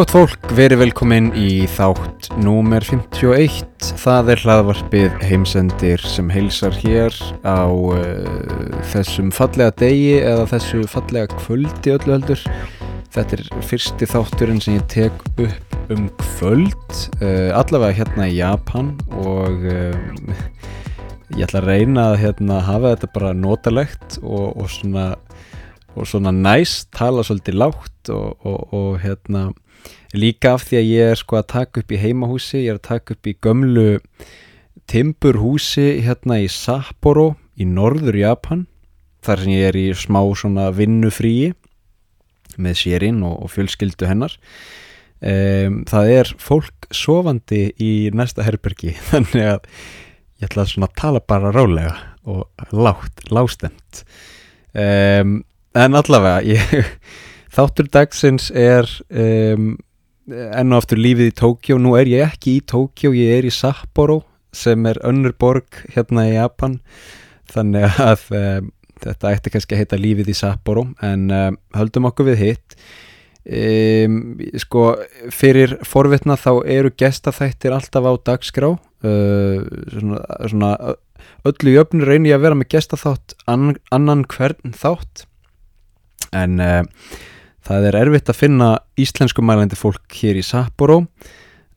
Gott fólk, verið velkomin í þátt númer 51. Það er hlaðvarpið heimsendir sem heilsar hér á uh, þessum fallega degi eða þessu fallega kvöldi öllu heldur. Þetta er fyrsti þátturinn sem ég tek upp um kvöld, uh, allavega hérna í Japan og uh, ég ætla að reyna að hérna, hafa þetta bara notalegt og, og svona svona næst, tala svolítið lágt og, og, og hérna líka af því að ég er sko að taka upp í heimahúsi, ég er að taka upp í gömlu timburhúsi hérna í Sapporo í norður Japan þar sem ég er í smá svona vinnufríi með sérinn og, og fjölskyldu hennar. Um, það er fólk sofandi í næsta herbergi þannig að ég ætla að svona tala bara rálega og lágt, lástemt um, en allavega ég, þáttur dagsins er um, enn og aftur lífið í Tókjó nú er ég ekki í Tókjó, ég er í Sapporo sem er önnur borg hérna í Japan. Þannig að um, þetta ætti kannski að heita lífið í Sapporo en um, höldum okkur við hitt. Sko fyrir forvitna þá eru gestaþættir alltaf á dagskrá. Uh, svona, svona öllu jöfnur reynir ég að vera með gestaþátt annan hvern þátt. En uh, það er erfitt að finna íslensku mælandi fólk hér í Sapporo.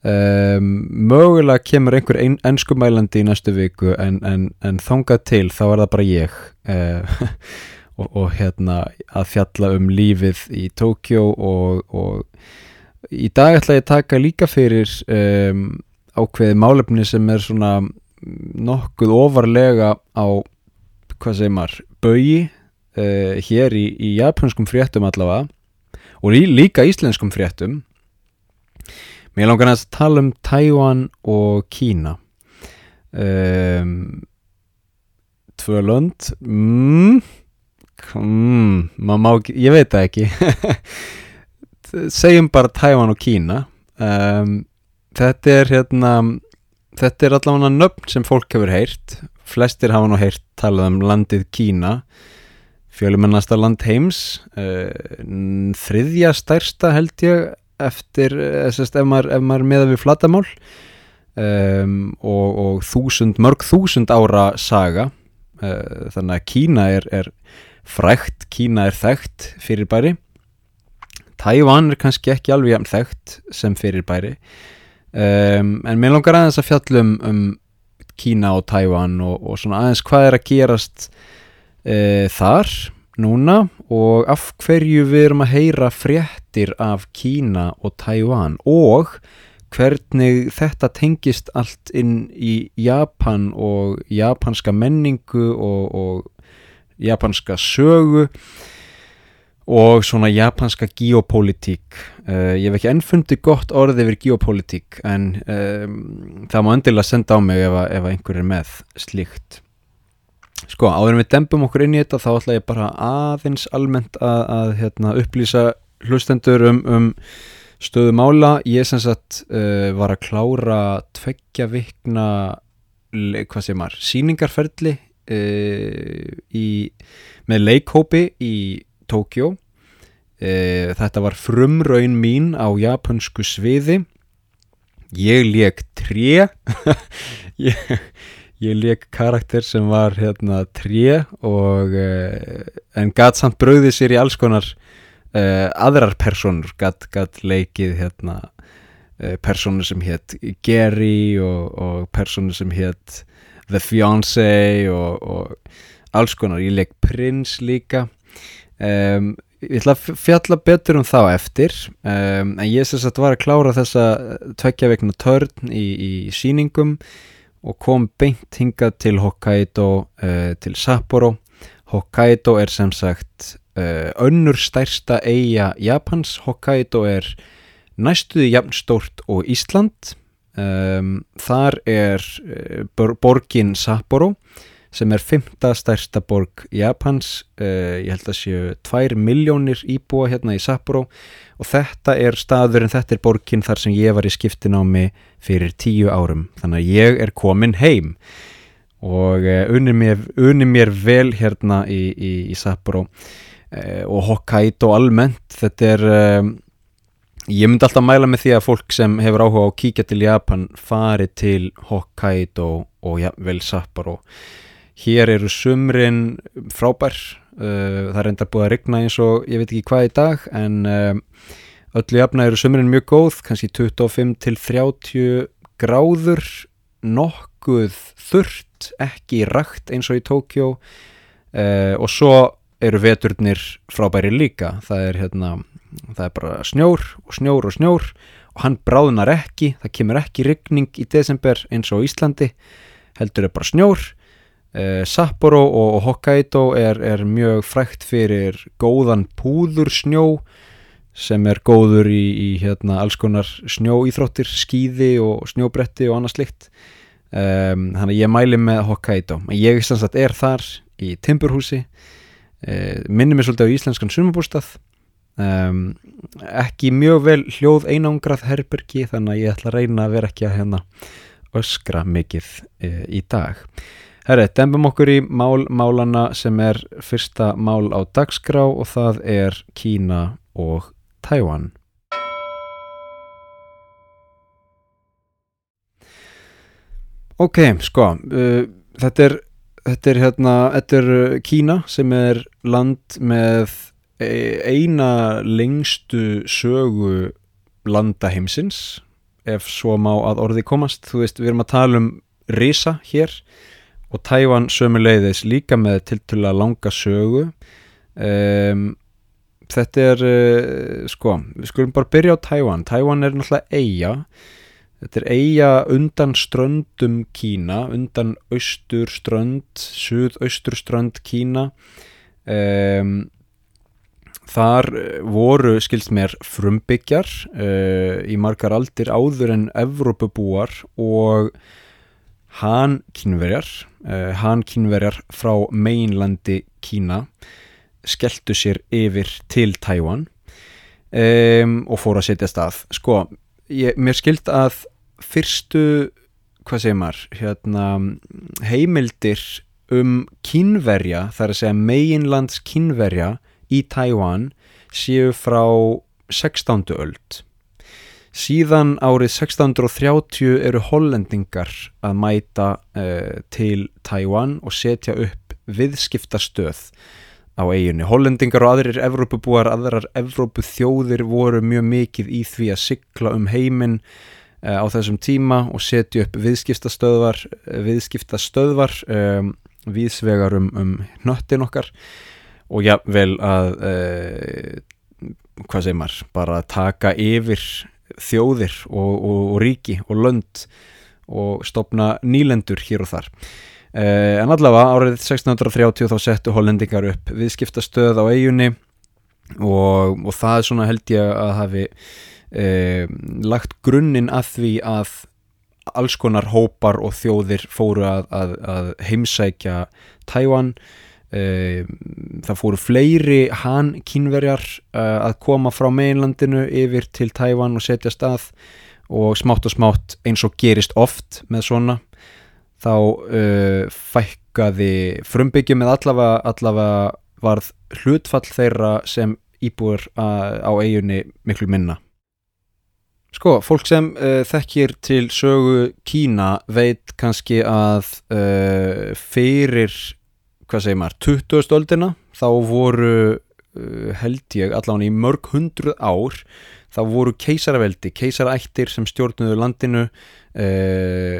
Um, mögulega kemur einhver ein, ennsku mælandi í næstu viku en, en, en þangað til þá er það bara ég uh, og, og hérna að fjalla um lífið í Tókjó og, og í dag ætla ég að taka líka fyrir um, ákveði málefni sem er svona nokkuð ofarlega á hvað segir maður, bögi uh, hér í, í japanskum fréttum allavega og lí, líka íslenskum fréttum. Mér langar að tala um Taiwan og Kína. Um, tvö lönd. Mm, mm, má, ég veit það ekki. Segjum bara Taiwan og Kína. Um, þetta er hérna þetta er allavega nöfn sem fólk hefur heyrt. Flestir hafa nú heyrt talað um landið Kína fjölumennasta land heims uh, þriðja stærsta held ég eftir, sest, ef maður, maður meða við flatamál um, og, og þúsund, mörg þúsund ára saga. Uh, þannig að Kína er, er frækt, Kína er þekkt fyrir bæri Tævan er kannski ekki alveg jæfn þekkt sem fyrir bæri um, en mér langar aðeins að fjallum um Kína og Tævan og, og svona aðeins hvað er að gerast e, þar núna og af hverju við erum að heyra fréttir af Kína og Tævan og hvernig þetta tengist allt inn í Japan og japanska menningu og, og japanska sögu og svona japanska geopolítík. Uh, ég hef ekki ennfundi gott orð yfir geopolítík en um, það má endilega senda á mig ef, ef einhver er með slíkt Sko, áður við dempum okkur inn í þetta þá ætla ég bara aðeins almennt að, að hérna, upplýsa hlustendur um, um stöðu mála. Ég sem sagt uh, var að klára tveggja vikna, hvað sé maður, síningarferðli uh, í, með leikhópi í Tókjó. Uh, þetta var frumraun mín á japansku sviði. Ég leik tré. ég ég leik karakter sem var hérna tré og uh, en gatt samt bröðið sér í alls konar uh, aðrar personur gatt leikið hérna uh, personur sem hétt Gary og, og personur sem hétt The Fiancé og, og alls konar, ég leik Prince líka. Um, ég ætla að fjalla betur um þá eftir. Um, en ég sess að var að klára þessa tveggja vegna törn í, í síningum og kom beint hingað til Hokkaido uh, til Sapporo. Hokkaido er sem sagt uh, önnur stærsta eiga Japans. Hokkaido er næstuði jafnstórt og Ísland. Um, þar er uh, borgin Sapporo sem er fymta stærsta borg Japans. Ég held að séu 2 miljónir íbúa hérna í Sapporo. og þetta er staður en þetta er borgin þar sem ég var í skiptin á mig fyrir tíu árum. Þannig að ég er komin heim. Og uh, unni, mér, unni mér vel hérna í, í, í Sapporo. Uh, og Hokkaido almennt þetta er uh, ég myndi alltaf mæla með því að fólk sem hefur áhuga á að kíkja til Japan fari til Hokkaido og jafnvel Sapporo. Hér eru sumrin frábær það er enda búið að rigna eins og ég veit ekki hvað í dag en uh, öllu jafna eru sumrin mjög góð kannski 25 til 30 gráður nokkuð þurrt ekki rakt eins og í Tókjó uh, og svo eru veturnir frábæri líka. Það er hérna það er bara snjór og snjór og snjór og hann bráðnar ekki, það kemur ekki rigning í desember eins og Íslandi heldur er bara snjór Sapporo og, Hokkaido er, er mjög frækt fyrir góðan púðursnjó sem er góður í, í hérna, alls konar snjóýþróttir, skýði og snjóbretti og annað slikt um, þannig að ég mæli með Hokkaido. Ég er þar í Timburhúsi. Uh, minnum ég svolítið á íslenskan sumabústað um, ekki mjög vel hljóð einangrað herbergi þannig að ég ætla að reyna að vera ekki að hérna öskra mikið uh, í dag Herri, dembum okkur í mál málana sem er fyrsta mál á dagskrá og það er Kína og Taiwan. Ok, sko, uh, þetta, er, þetta er hérna, þetta er uh, Kína sem er land með e, eina lengstu sögu landaheimsins, ef svo má að orði komast. Þú veist, við erum að tala um risa hér og Taiwan sömuleiðis líka með tiltula langa sögu. Um, þetta er uh, sko, við skulum bara byrja á Tæwan Tæwan er náttúrulega eiga þetta er eiga undan ströndum Kína, undan austur strönd, suðaustur strönd Kína. Um, þar voru skilst mér frumbyggjar uh, í margar aldir áður en Evrópubúar og hann kínverjar uh, hann kínverjar frá mainlandi Kína skelltu sér yfir til Tæwan um, og fóru að setja stað sko, ég, mér skild að fyrstu, hvað segir maður hérna, heimildir um kínverja þar að segja meginlands kínverja í Tæwan séu frá 16. öld síðan árið 1630 eru hollendingar að mæta uh, til Tæwan og setja upp viðskiptastöð á eiginni. Hollendingar og aðrir Evrópubúar, aðrar Evrópu þjóðir voru mjög mikið í því að sykla um heiminn uh, á þessum tíma og setja upp viðskiptastöðvar, viðskiptastöðvar um, viðsvegar um, um hnöttin okkar og já, vel að uh, hvað segir maður, bara taka yfir þjóðir og, og, og ríki og lönd og stopna nýlendur hér og þar. Uh, en allavega árið 1630 þá settu hollendingar upp viðskiptastöð á eigunni og, og það er svona held ég að hafi uh, lagt grunninn að því að alls konar hópar og þjóðir fóru að, að, að heimsækja Tæwan uh, það fóru fleiri hann kínverjar að koma frá meginlandinu yfir til Tæwan og setja stað og smátt og smátt eins og gerist oft með svona þá uh, fækkaði frumbyggjum eða allavega, allavega varð hlutfall þeirra sem íbúur á eiginni miklu minna. Sko, fólk sem uh, þekkir til sögu Kína veit kannski að uh, fyrir, hvað segir maður, 20. öldina þá voru uh, held ég allavega í mörg hundruð ár þá voru keisaraveldi, keisarættir sem stjórnuðu landinu uh,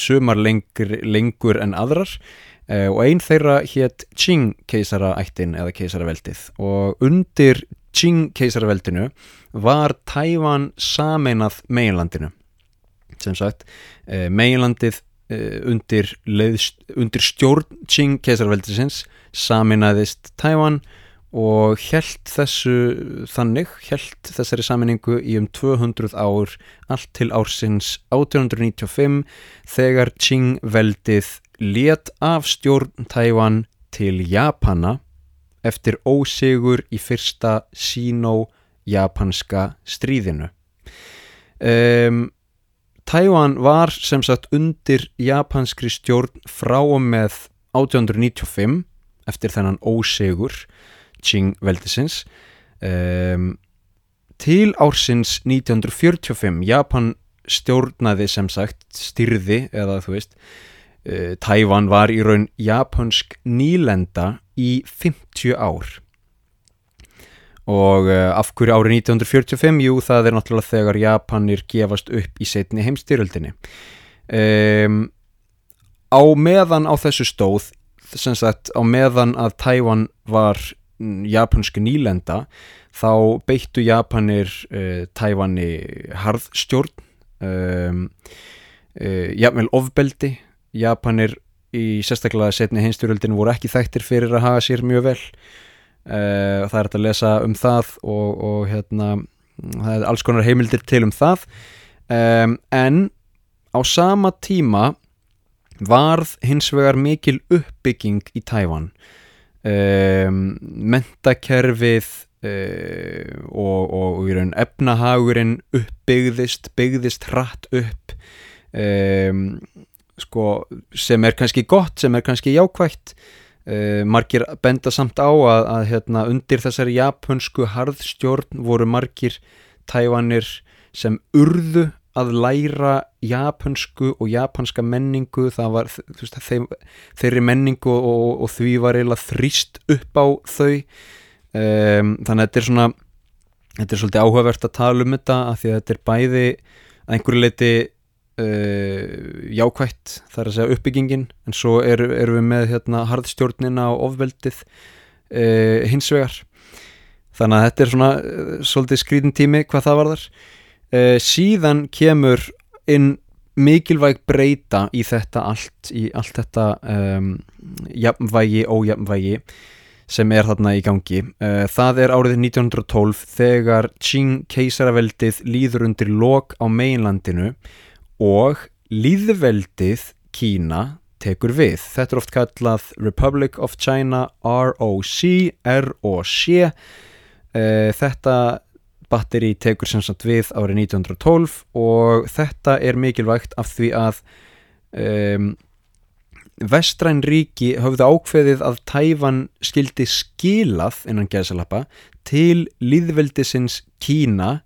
sumar lengur, lengur en aðrar uh, og einn þeirra hétt Qing keisaraættin eða keisaraveldið og undir Qing keisaraveldinu var Tævan sameinað meginlandinu sem sagt uh, meginlandið undir, leiðst, undir stjórn Qing keisaraveldisins sameinaðist Tævan og held þessu þannig, held þessari saminningu í um 200 ár allt til ársins 1895 þegar Qing veldið let af stjórn Tævan til Japana eftir ósegur í fyrsta síno-japanska stríðinu. Um, Tævan var sem sagt undir japanskri stjórn frá og með 1895 eftir þennan ósegur Qing veldisins. Um, til ársins 1945 Japan stjórnaði sem sagt styrði eða þú veist uh, Tævan var í raun japansk nýlenda í 50 ár og uh, af hverju árið 1945 jú það er náttúrulega þegar Japanir gefast upp í setni heimstyröldinni um, á meðan á þessu stóð sem sagt á meðan að Tævan var japanski nýlenda þá beittu Japanir uh, Tævani harðstjórn um, uh, jafnvel ofbeldi. Japanir í sérstaklega setni heimstyröldin voru ekki þekktir fyrir að haga sér mjög vel uh, það er að lesa um það og, og hérna það er alls konar heimildir til um það. Um, en á sama tíma varð hins vegar mikil uppbygging í Tævan um, mentakerfið uh, og, og í raun efnahagurinn uppbyggðist byggðist hratt upp. Um, sko, sem er kannski gott, sem er kannski jákvægt uh, margir benda samt á að, að hérna, undir þessari japansku harðstjórn voru margir tævanir sem urðu að læra japansku og japanska menningu. Var veist, þeim, þeirri menningu og, og því var eiginlega þrýst upp á þau. Um, þannig að þetta er svona þetta er svolítið áhugavert að tala um þetta af því að þetta er bæði að einhverju leiti uh, jákvætt þar að segja uppbyggingin en svo erum er við með hérna, harðstjórnina og ofveldið uh, hins vegar. Þannig að þetta er svona uh, svolítið skrítin tími hvað það var þar síðan kemur inn mikilvæg breyta í þetta allt í allt þetta um, jafnvægi, ójafnvægi sem er þarna í gangi. Það er árið 1912 þegar Qing keisaraveldið líður undir lok á meginlandinu og líðveldið Kína tekur við. Þetta er oft kallað Republic of China ROC ROC uh, þetta batteri tekur sem sagt við árið 1912 og þetta er mikilvægt af því að um, vestræn ríki höfðu ákveðið að Tæfan skildi skilað innan gæðsalappa til líðveldisins Kína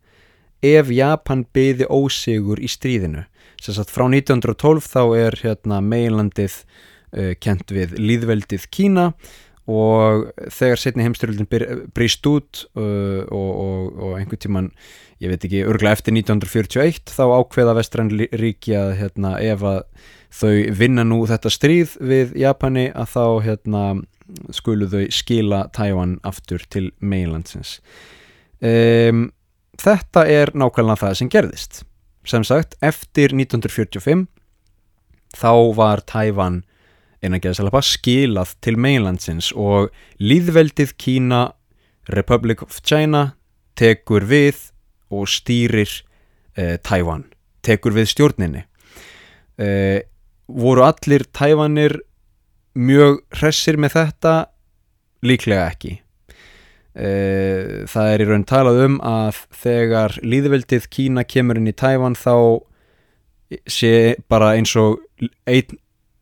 ef Japan byði ósigur í stríðinu. Sagt frá 1912 þá er hérna meilandið uh, kent við líðveldið Kína og þegar setni heimstyrjöldin brýst út uh, og, og, og einhvern tíman, ég veit ekki, örgla eftir 1941 þá ákveða vestræn ríki að hérna, ef að þau vinna nú þetta stríð við Japani að þá hérna, skulu þau skila Tævan aftur til meilandsins. Um, þetta er nákvæmlega það sem gerðist. Sem sagt, eftir 1945 þá var Tævan innan geðsalapa skilað til mainlandsins og líðveldið Kína Republic of China tekur við og stýrir eh, Tævan, tekur við stjórninni. Eh, voru allir Tævanir mjög hressir með þetta? Líklega ekki það er í raun talað um að þegar líðveldið Kína kemur inn í Tævan þá sé bara eins og einn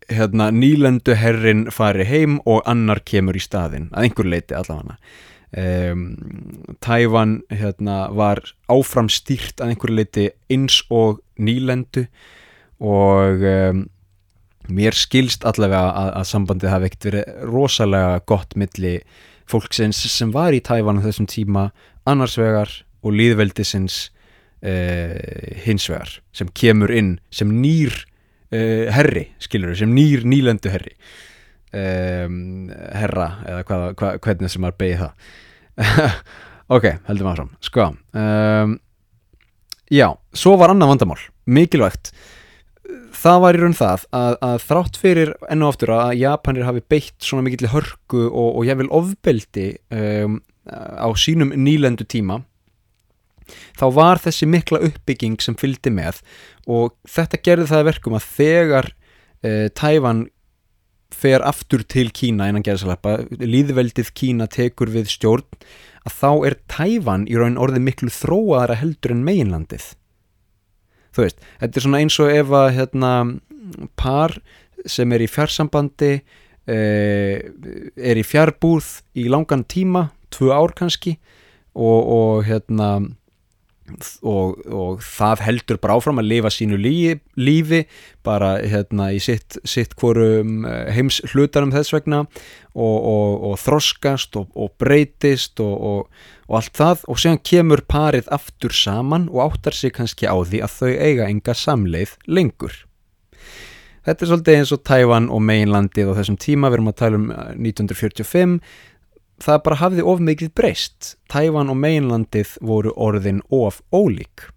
hérna, nýlendu herrin fari heim og annar kemur í staðin að einhver leiti allavega. Um, Tævan hérna, var áfram stýrt að einhver leiti eins og nýlendu og um, mér skilst allavega að, að sambandið hafi ekkert verið rosalega gott milli fólksins sem var í Tævan á þessum tíma annars vegar og líðveldisins uh, hins vegar sem kemur inn sem nýr uh, herri, skilur sem nýr nýlendu herri. Um, herra eða hvað, hvað, hvernig sem maður beigði það. Ok, heldum að fram sko um, já, svo var annað vandamál mikilvægt það var í raun það að, að þrátt fyrir enn og aftur að Japanir hafi beitt svona mikill hörku og, og ég vil ofbeldi um, á sínum nýlendu tíma þá var þessi mikla uppbygging sem fylgdi með og þetta gerði það verkum að þegar uh, Tæfan fer aftur til Kína innan gerðsalappa, líðveldið Kína tekur við stjórn, að þá er Tæfan í raun orðið miklu þróaðara heldur en meginlandið þú veist, þetta er svona eins og ef að hérna, par sem er í fjarsambandi eh, er í fjarbúð í langan tíma, tvö ár kannski og, og hérna og, og það heldur bara áfram að lifa sínu lífi, lífi bara hérna í sitt, sitt hvorum heims hlutarum þess vegna og, og, og þroskast og breytist og allt það. Og séðan kemur parið aftur saman og áttar sig kannski á því að þau eiga enga samleið lengur. Þetta er svolítið eins og Tævan og Mainlandið á þessum tíma, við erum að tala um 1945 það bara hafði of mikið breyst. Tævan og Mainlandið voru orðin of ólík.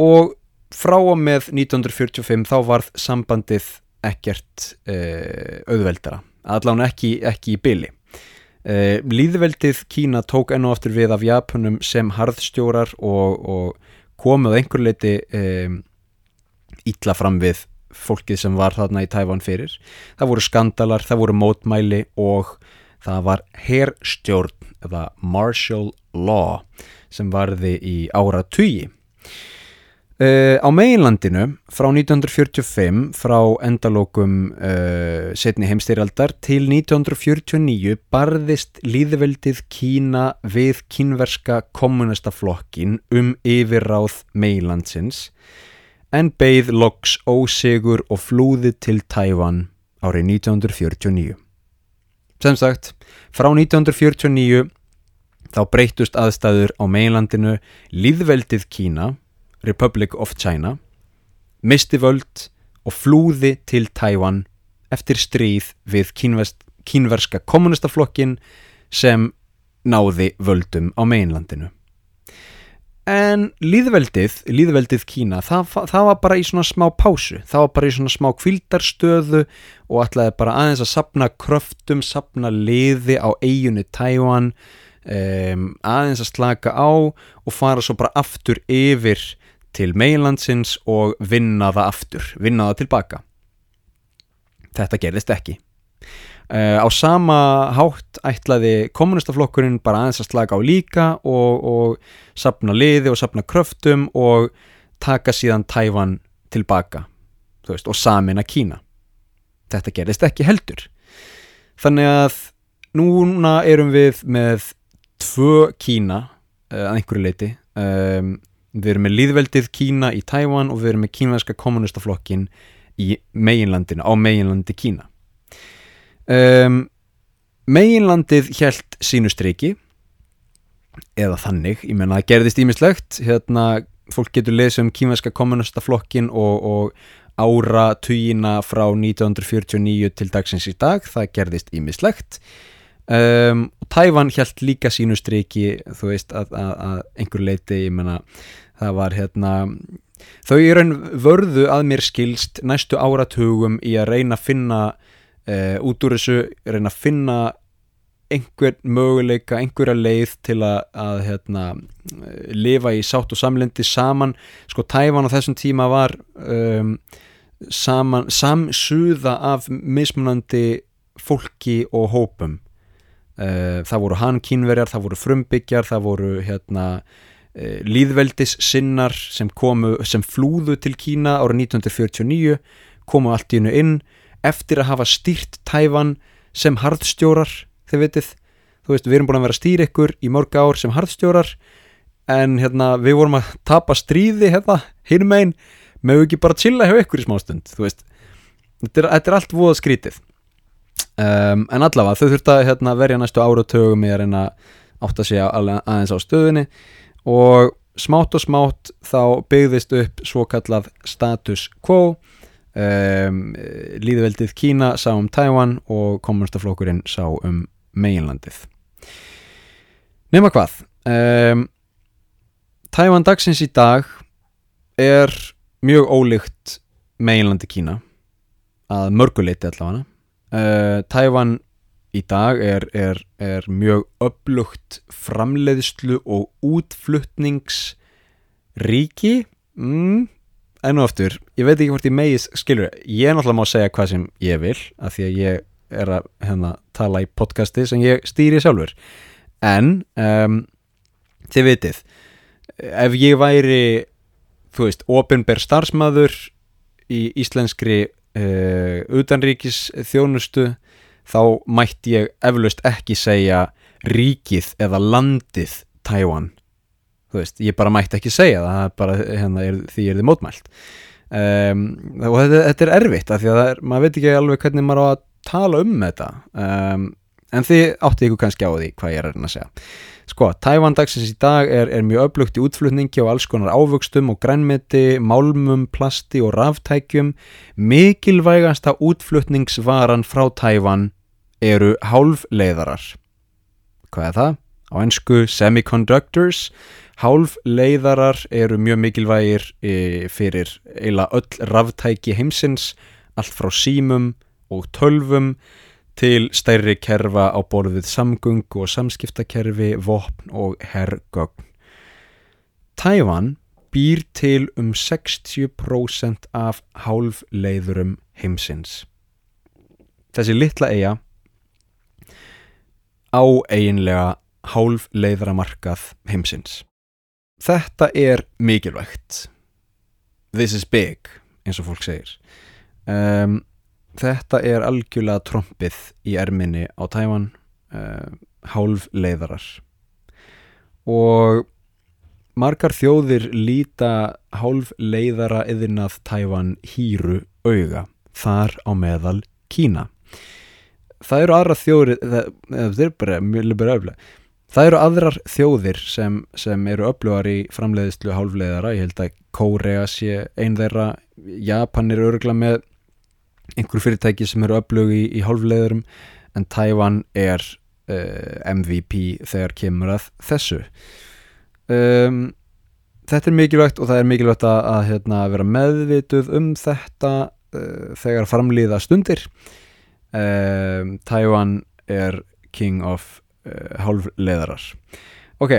Og frá og með 1945 þá varð sambandið ekkert uh, auðveldara. Allan ekki, ekki í byli uh, Líðveldið Kína tók enn og aftur við af Japunum sem harðstjórar og, og komuð einhver leiti um, ítla fram við fólkið sem var þarna í Tævan fyrir. Það voru skandalar, það voru mótmæli og það var herrstjórn eða martial law sem varði í ára tugi. Uh, eh, á meginlandinu frá 1945 frá endalókum uh, setni heimstyrjaldar til 1949 barðist líðveldið Kína við kínverska kommunistaflokkin um yfirráð meginlandsins en beigð loks ósegur og flúði til Tævan árið 1949. Sem sagt, frá 1949 þá breytust aðstæður á meginlandinu líðveldið Kína, Republic of China, misti völd og flúði til Tæwan eftir stríð við kínvest, kínverska kommunistaflokkin sem náði völdum á meginlandinu en líðveldið, líðveldið Kína það, það var bara í svona smá pásu. Það var bara í svona smá kvildarstöðu og ætlaði bara aðeins að sapna kröftum, sapna liði á eiginu Tæwan um, aðeins að slaka á og fara svo bara aftur yfir til meilandsins og vinna það aftur, vinna það tilbaka. Þetta gerðist ekki Uh, á sama hátt ætlaði kommunistaflokkurinn bara aðeins að slaka á líka og, og sapna liði og sapna kröftum og taka síðan Tæfan tilbaka veist, og samina Kína. Þetta gerist ekki heldur. Þannig að núna erum við með tvö Kína uh, að einhverju leiti um, við erum með líðveldið Kína í Tæfan og við erum með kínverðska kommunistaflokkin í meginlandinu, á meginlandi Kína um, meginlandið hjælt sínu streiki eða þannig, ég menna það gerðist ímislegt hérna, fólk getur lesið um kýmverska kommunistaflokkin og, og ára tugina frá 1949 til dagsins í dag, það gerðist ímislegt um, og Tævan hjælt líka sínu streiki þú veist að, að, að einhver leiti ég menna það var hérna þau í raun vörðu að mér skilst næstu áratugum í að reyna að finna uh, út úr þessu reyna að finna einhver möguleika, einhverja leið til að, að hérna, lifa í sátt og samlendi saman. Sko Tævan á þessum tíma var um, saman, samsuða af mismunandi fólki og hópum. Uh, það voru hankínverjar, það voru frumbyggjar það voru hérna líðveldis sinnar sem komu sem flúðu til Kína árið 1949 komu allt í hennu inn eftir að hafa stýrt Tæfan sem harðstjórar þið vitið, þú veist við erum búin að vera að stýra ykkur í mörg ár sem harðstjórar en hérna við vorum að tapa stríði hérna, hinum einn með ekki bara chilla hjá ykkur í smástund þú veist, þetta er, þetta er allt voða skrítið. Um, en allavega þau þurft að hérna, verja næstu áratögum í að reyna átt að segja aðeins á stöðunni. Og smátt og smátt þá byggðist upp svo kallað status quo um, Líðveldið Kína sá um Tæwan og kommunistaflokkurinn sá um meginlandið. Nefna hvað um, Tæwan dagsins í dag er mjög ólíkt meginlandi Kína að mörguleiti allavega. Uh, Tæwan í dag er, er, er mjög upplugt framleiðslu og útflutningsríki. Mm, enn og aftur, ég veit ekki hvort ég megis skilur, ég er náttúrulega má segja hvað sem ég vil, af því að ég er að hérna, tala í podcasti sem ég stýri sjálfur. En um, þið vitið ef ég væri þú veist, ofinber starfsmæður í íslenskri uh, utanríkis þjónustu þá mætti ég eflaust ekki segja ríkið eða landið Tæwan þú veist, ég bara mætti ekki segja það, það er bara, hérna, er, því er þið mótmælt. Um, og þetta, þetta er erfitt af því að er, maður veit ekki alveg hvernig maður á að tala um þetta. Um, en þið átti ykkur kannski á því hvað ég er að segja. Sko, Tævan dagsins í dag er, er mjög öflugt í útflutningi og alls konar ávöxtum og grænmeti, málmum, plasti og ráftækjum mikilvægasta útflutningsvaran frá Tævan eru hálfleiðarar. Hvað er það? á ennsku semiconductors hálfleiðarar eru mjög mikilvægir e, fyrir eila öll ráftæki heimsins allt frá símum og tölvum til stærri kerfa á borðið samgöngu og samskiptakerfi, vopn og herrgögn. Tævan býr til um 60% af hálfleiðurum heimsins. Þessi litla eiga á eiginlega hálfleiðramarkað heimsins. Þetta er mikilvægt. This is big, eins og fólk segir. Um, Þetta er algjörlega trompið í erminni á Tævan uh, hálf leiðarar og margar þjóðir líta hálf leiðara yðurnað Tævan hýru auga þar á meðal Kína það eru aðra þjóðir það er bara mjög öflega það eru aðrar þjóðir sem, sem eru öflugar í framleiðislu hálfleiðara, ég held að Kórea sé einn þeirra, Japan er örgla með einhverju fyrirtæki sem eru öflug í, í hálfleðurum en Taiwan er uh, eh, MVP þegar kemur að þessu. Um, þetta er mikilvægt og það er mikilvægt að, að hérna, vera meðvituð um þetta uh, þegar framlýða stundir. Um, Taiwan er king of hálfleðarar ok,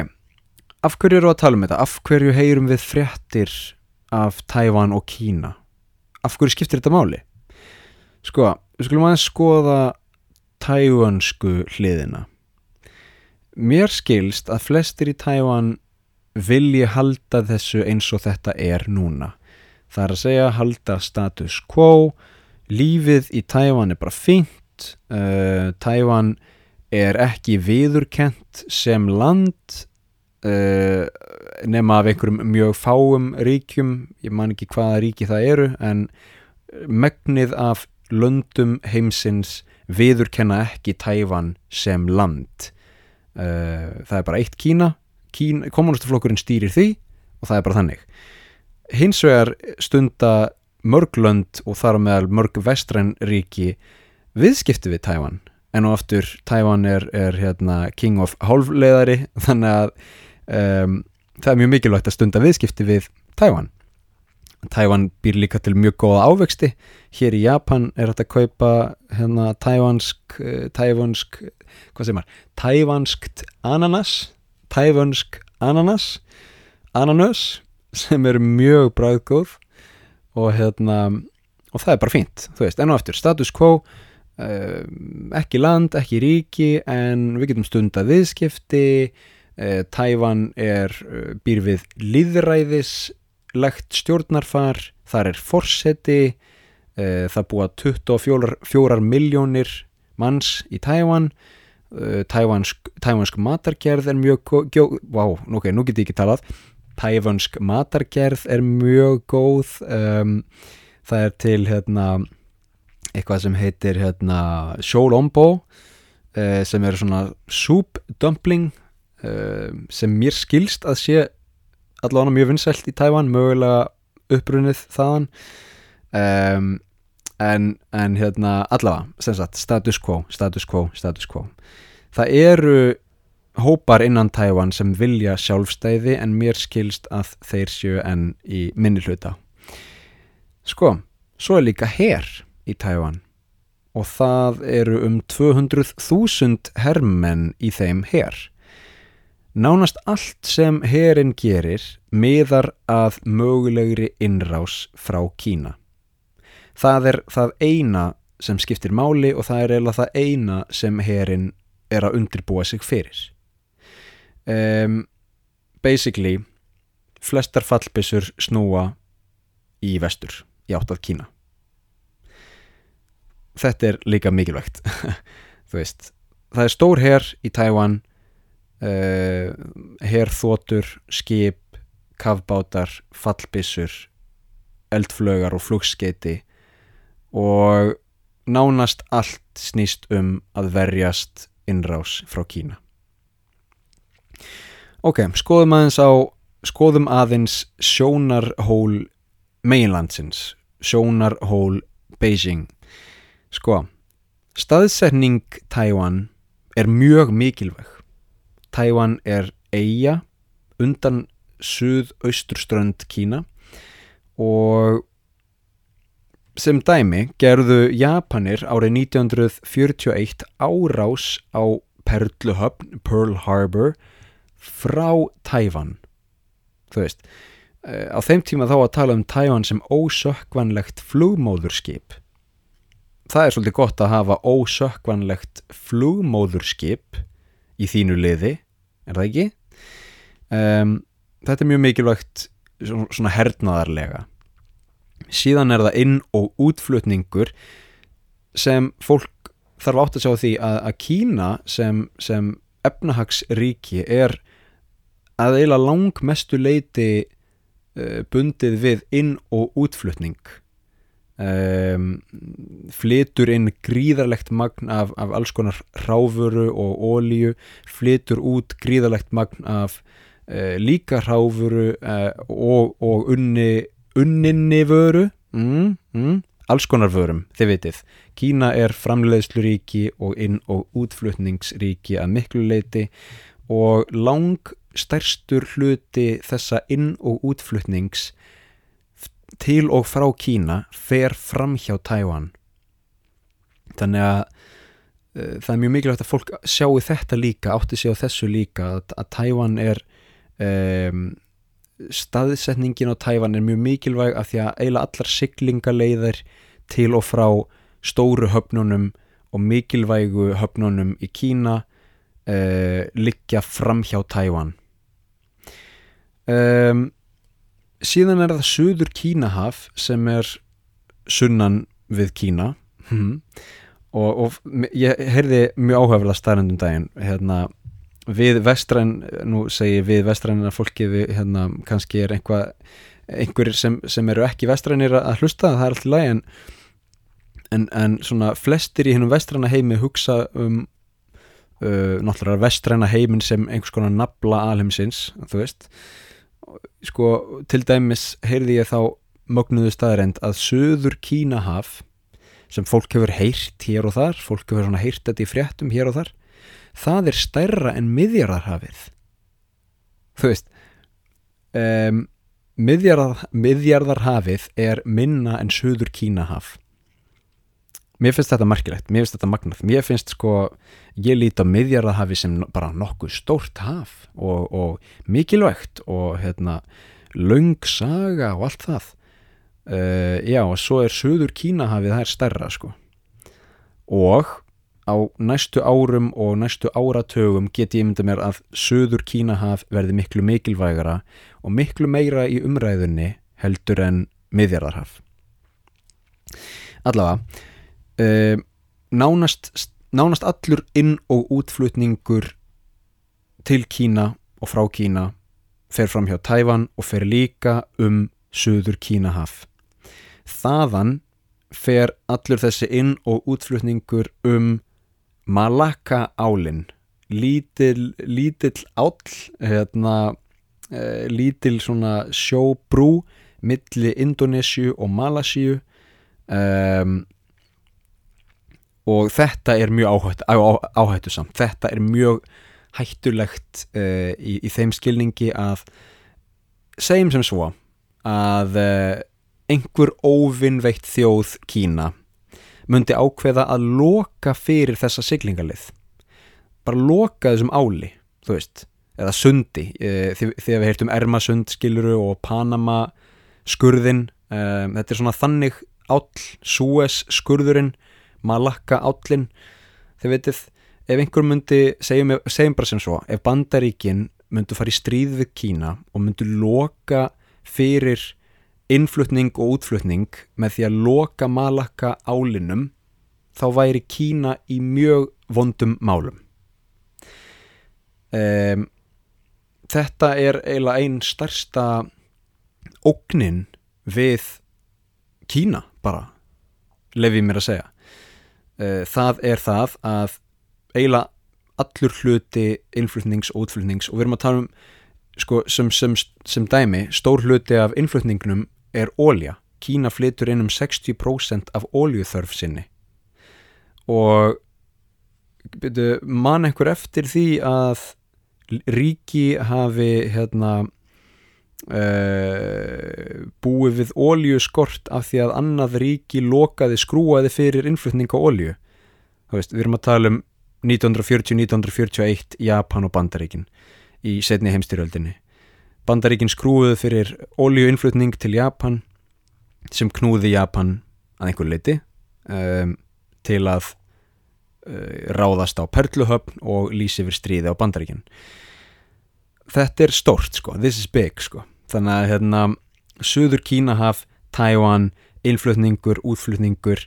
af hverju eru að tala um þetta? af hverju heyrum við fréttir af Taiwan og Kína? af hverju skiptir þetta máli? Sko, við skulum aðeins skoða tævansku hliðina. Mér skilst að flestir í Tævan vilji halda þessu eins og þetta er núna. Það er að segja halda status quo, lífið í Tævan er bara fint, uh, Tævan er ekki viðurkent sem land uh, nema af einhverjum mjög fáum ríkjum, ég man ekki hvaða ríki það eru, en megnið af löndum heimsins viðurkenna ekki Tæfan sem land. Uh, það er bara eitt Kína, Kína kommunistaflokkurinn stýrir því og það er bara þannig. Hins vegar stunda mörg lönd og þar meðal mörg vestræn ríki viðskipti við Tæfan en og aftur Tæfan er, er hérna, king of hálfleðari þannig að um, það er mjög mikilvægt að stunda viðskipti við Tæfan Tævan býr líka til mjög góða ávexti. Hér í Japan er þetta að kaupa hérna tævansk eh, tævansk, hvað segir maður? Tævanskt ananas tævansk ananas ananas sem eru mjög bræðgóð og hérna og það er bara fínt, þú veist, enn og eftir status quo ekki land, ekki ríki en við getum stunda viðskipti. Uh, Tævan er uh, býr við líðræðis legt stjórnarfar, þar er forseti, uh, það búa 24 miljónir manns í Tævan, uh, tævansk, tævansk matargerð er mjög, wow, ok, nú get ég ekki talað, tævansk matargerð er mjög góð, um, það er til hérna eitthvað sem heitir hérna sjólombo uh, sem er svona soup dumpling sem mér skilst að sé allavega mjög vinsælt í Tævan mögulega upprunnið þaðan. Um, en, en hérna allavega, sagt, status quo status quo, status quo. Það eru hópar innan Tævan sem vilja sjálfstæði en mér skilst að þeir séu enn í minni hluta. Sko, svo er líka herr í Tævan og það eru um 200.000 herrmenn í þeim herr Nánast allt sem herin gerir miðar að mögulegri innrás frá Kína. Það er það eina sem skiptir máli og það er eða það eina sem herin er að undirbúa sig fyrir. Um, basically, flestar fallbissur snúa í vestur, í átt að Kína. Þetta er líka mikilvægt. Veist, það er stór herr í Tæwan uh, herþótur, skip kafbátar, fallbissur eldflögar og flugskeiti og nánast allt snýst um að verjast innrás frá Kína. Ok, skoðum aðeins á skoðum aðeins sjónarhól meginlandsins sjónarhól Beijing sko, staðsetning Tæwan er mjög mikilvæg. Tæwan er eiga undan suðausturströnd Kína og sem dæmi gerðu Japanir árið 1941 árás á Perluhöfn, Pearl Harbor frá Tævan þú veist eh, á þeim tíma þá að tala um Tævan sem ósökkvanlegt flugmóðurskip það er svolítið gott að hafa ósökkvanlegt flugmóðurskip í þínu liði er það ekki? Um, þetta er mjög mikilvægt svona hernaðarlega síðan er það inn og útflutningur sem fólk þarf átt að sjá því að, að Kína sem, sem efnahagsríki er að eila langmestu leiti uh, bundið við inn og útflutning um, flytur inn gríðarlegt magn af, af alls konar ráfuru og ólíu flytur út gríðarlegt magn af uh, líka ráfuru uh, og, og unni unninni vöru. Mm, mm, alls konar vörum, þið vitið. Kína er framleiðsluríki og inn- og útflutningsríki að miklu leiti og lang stærstur hluti þessa inn- og útflutnings til og frá Kína fer fram hjá Tæwan þannig að uh, það er mjög mikilvægt að fólk sjáu þetta líka, átti sig á þessu líka að, að Tæwan er um, staðsetningin á Tævan er mjög mikilvæg af því að eiginlega allar siglingaleiðir til og frá stóru höfnunum og mikilvægu höfnunum í Kína uh, liggja fram hjá Tævan um, síðan er það Suður Kínahaf sem er sunnan við Kína hmm. og, og ég heyrði mjög áhugafilega starrendum daginn hérna við vestræn, nú segi við vestrænina fólki við hérna kannski er einhvað, einhver sem, sem eru ekki vestrænir að hlusta, það er allt í lagi en, en, en svona flestir í hennum vestræna heimi hugsa um uh, náttúrulega vestræna heimin sem einhvers konar nabla alheimsins, þú veist sko, til dæmis heyrði ég þá mögnuðu staðrænt að söður Kínahaf sem fólk hefur heyrt hér og þar fólk hefur svona heyrt þetta í fréttum hér og þar það er stærra en miðjarðarhafið. Þú veist um, miðjarðar, miðjarðarhafið er minna en söður Kínahaf mér finnst þetta margilegt, mér finnst þetta magnað. Mér finnst sko, ég líti á miðjarðarhafi sem bara nokkuð stórt haf og, og mikilvægt og hérna laungsaga og allt það. Uh, já og svo er söður Kínahafið það er stærra sko. Og á næstu árum og næstu áratögum get ég mynda mér að söður Kínahaf verði miklu mikilvægara og miklu meira í umræðunni heldur en miðjarðarhaf. Allavega, uh, nánast, nánast allur inn- og útflutningur til Kína og frá Kína fer fram hjá Tæfan og fer líka um söður Kínahaf. Þaðan fer allur þessi inn- og útflutningur um Malakka álinn lítill, lítill áll hérna, uh, lítill svona sjóbrú milli Indonésiu og Malasíu um, og þetta er mjög áhætt, á, áhættu samt þetta er mjög hættulegt uh, í, í þeim skilningi að segjum sem svo að uh, einhver óvinnveitt þjóð Kína myndi ákveða að loka fyrir þessa siglingalið. Bara loka þessum áli þú veist, eða sundi e, þegar við heyrtum Ermasund skiluru og Panama skurðin þetta er svona þannig áll, Suez skurðurinn Malakka állin þið veitir, ef einhver myndi segjum, segjum bara sem svo, ef bandaríkin myndi fara í stríð við Kína og myndi loka fyrir innflutning og útflutning með því að loka Malakka álinum þá væri Kína í mjög vondum málum. um, þetta er eiginlega einn stærsta ógnin við Kína bara lefið mér að segja uh, það er það að eiginlega allur hluti innflutnings og útflutnings og við erum að tala um sko, sem, sem, sem dæmi, stór hluti af innflutningnum er ólja Kína flytur inn um 60% af óljuþörf sinni. Og byrju, man einhver eftir því að ríki hafi hérna uh, búið við óljuskort af því að annað ríki lokaði skrúaði fyrir innflutning á ólju við erum að tala um 1940-1941 Japan og Bandaríkin í setni heimstyrjöldinni Bandaríkin skrúuðu fyrir óljuinflutning til Japan sem knúði Japan að einhver leiti um, til að uh, ráðast á Perluhöfn og lýsi fyrir stríði á Bandaríkin. Þetta er stort sko, this is big sko. Þannig að hérna, Suður Kínahaf Taiwan, innflutningur, útflutningur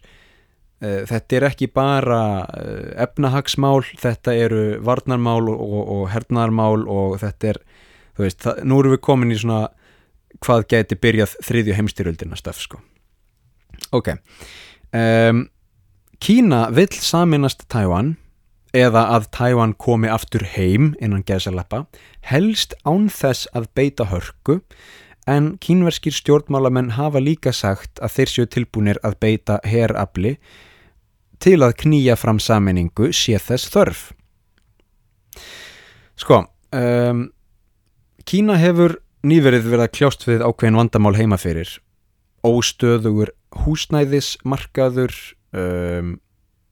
Eh, þetta er ekki bara eh, efnahagsmál, þetta eru varnarmál og, og, og hernarmál og þetta er, þú veist, það, nú erum við komin í svona hvað geti byrjað þriðju heimstyrjöldina stöf, sko. Ok, um, Kína vill saminast Tævan eða að Tævan komi aftur heim innan geðsalappa, helst án þess að beita hörku en kínverskir stjórnmálamenn hafa líka sagt að þeir séu tilbúinir að beita herrafli til að knýja fram saminningu sé þess þörf. Sko, um, Kína hefur nýverið verið að kljást við ákveðin vandamál heimaferir. Óstöðugur húsnæðismarkaður, um,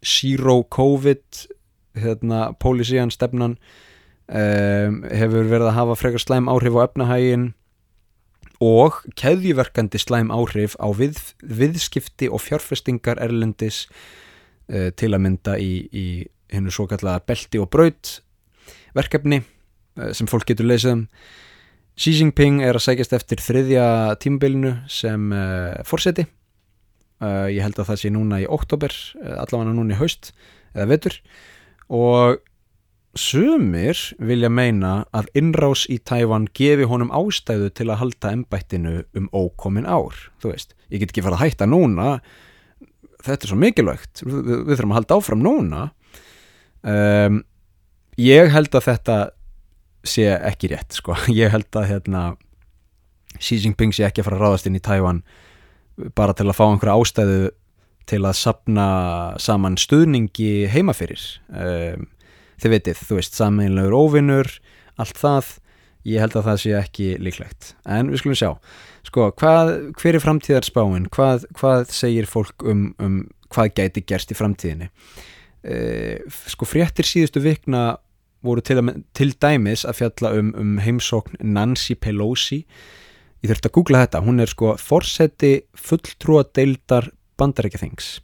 zero covid, hérna, pólisían stefnan, um, hefur verið að hafa frekar slæm áhrif á efnahægin og keðjuverkandi slæm áhrif á við, viðskipti og fjárfestingar erlendis uh, til að mynda í, í hennu svo kallega belti og braut verkefni uh, sem fólk getur leysað um. Xi Jinping er að sækjast eftir þriðja tímabilinu sem uh, fórseti ég held að það sé núna í oktober allavega núna í haust eða vetur. Og sumir vilja meina að innrás í Tævan gefi honum ástæðu til að halda ennbættinu um ókomin ár. Þú veist, ég get ekki fara að hætta núna. Þetta er svo mikilvægt. Við, við þurfum að halda áfram núna. Um, ég held að þetta sé ekki rétt sko. ég held að hérna, Xi Jinping sé ekki að fara að ráðast inn í Tævan bara til að fá einhverja ástæðu til að sapna saman stuðningi heimafyrir um, þið veitir, þú veist, saminlegur óvinnur allt það, ég held að það sé ekki líklegt, en við skulum sjá. Sko, hvað, hver er framtíðarspáin? Hvað, hvað segir fólk um, um hvað gæti gerst í framtíðinni? E, sko, fréttir síðustu vikna voru til, að, til dæmis að fjalla um, um heimsókn Nancy Pelosi. Ég þurfti að googla þetta, hún er sko forseti fulltrúa deildar bandarækjathings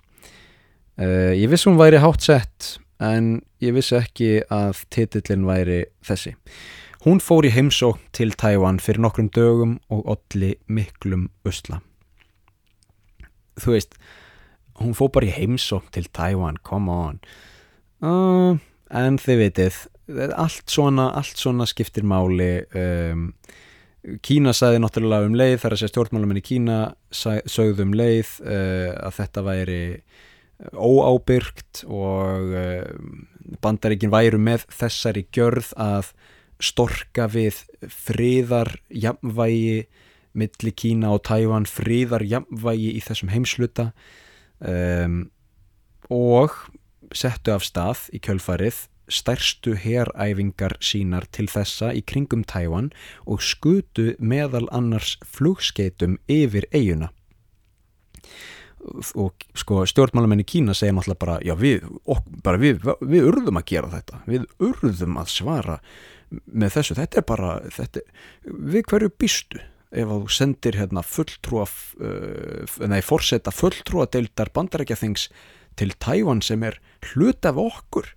e, ég vissi hún væri hátt sett en ég vissi ekki að titillin væri þessi Hún fór í heimsókn til Tævan fyrir nokkrum dögum og olli miklum usla. Þú veist, hún fór bara í heimsókn til Tævan, come on. Uh, en þið veitir, allt svona, allt svona skiptir máli. Um, Kína sagði náttúrulega um leið, þar að segja stjórnmálamenn í Kína sögðu um leið uh, að þetta væri óábyrgt og uh, bandaríkin væru með þessari gjörð að storka við friðar jafnvægi milli Kína og Tævan friðar jafnvægi í þessum heimsluta um, og settu af stað í kjölfarið stærstu heræfingar sínar til þessa í kringum Tævan og skutu meðal annars flugskeitum yfir eiguna og sko stjórnmálamenn í Kína segja náttúrulega bara já við, ok, bara við, við urðum að gera þetta. Við urðum að svara með þessu, þetta er bara þetta, við hverju býstu ef þú sendir hérna fulltrúa uh, nei, fórsetta fulltrúa deildar bandarækjathings til Tævan sem er hlut af okkur?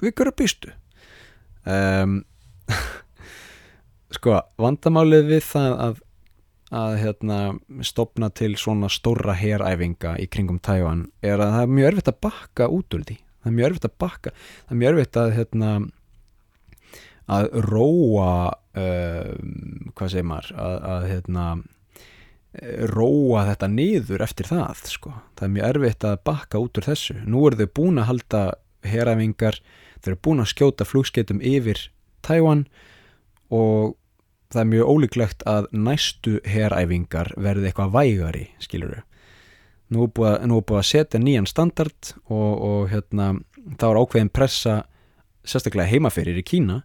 Við hverju býstu? Um, sko, vandamálið við það að að hérna, stopna til svona stóra heræfinga í kringum Tævan er að það er mjög erfitt að bakka út úr því það er mjög erfitt að bakka það er mjög erfitt að hérna, að róa um, hvað segir maður að, að hérna róa þetta niður eftir það sko. það er mjög erfitt að bakka út úr þessu nú eru þau búin að halda heræfingar, þau eru búin að skjóta flugskeitum yfir Tæwan og það er mjög ólíklegt að næstu heræfingar verði eitthvað vægari skilur þau nú er búið, að setja nýjan standard og, og hérna, þá er ákveðin pressa sérstaklega heimaferir í Kína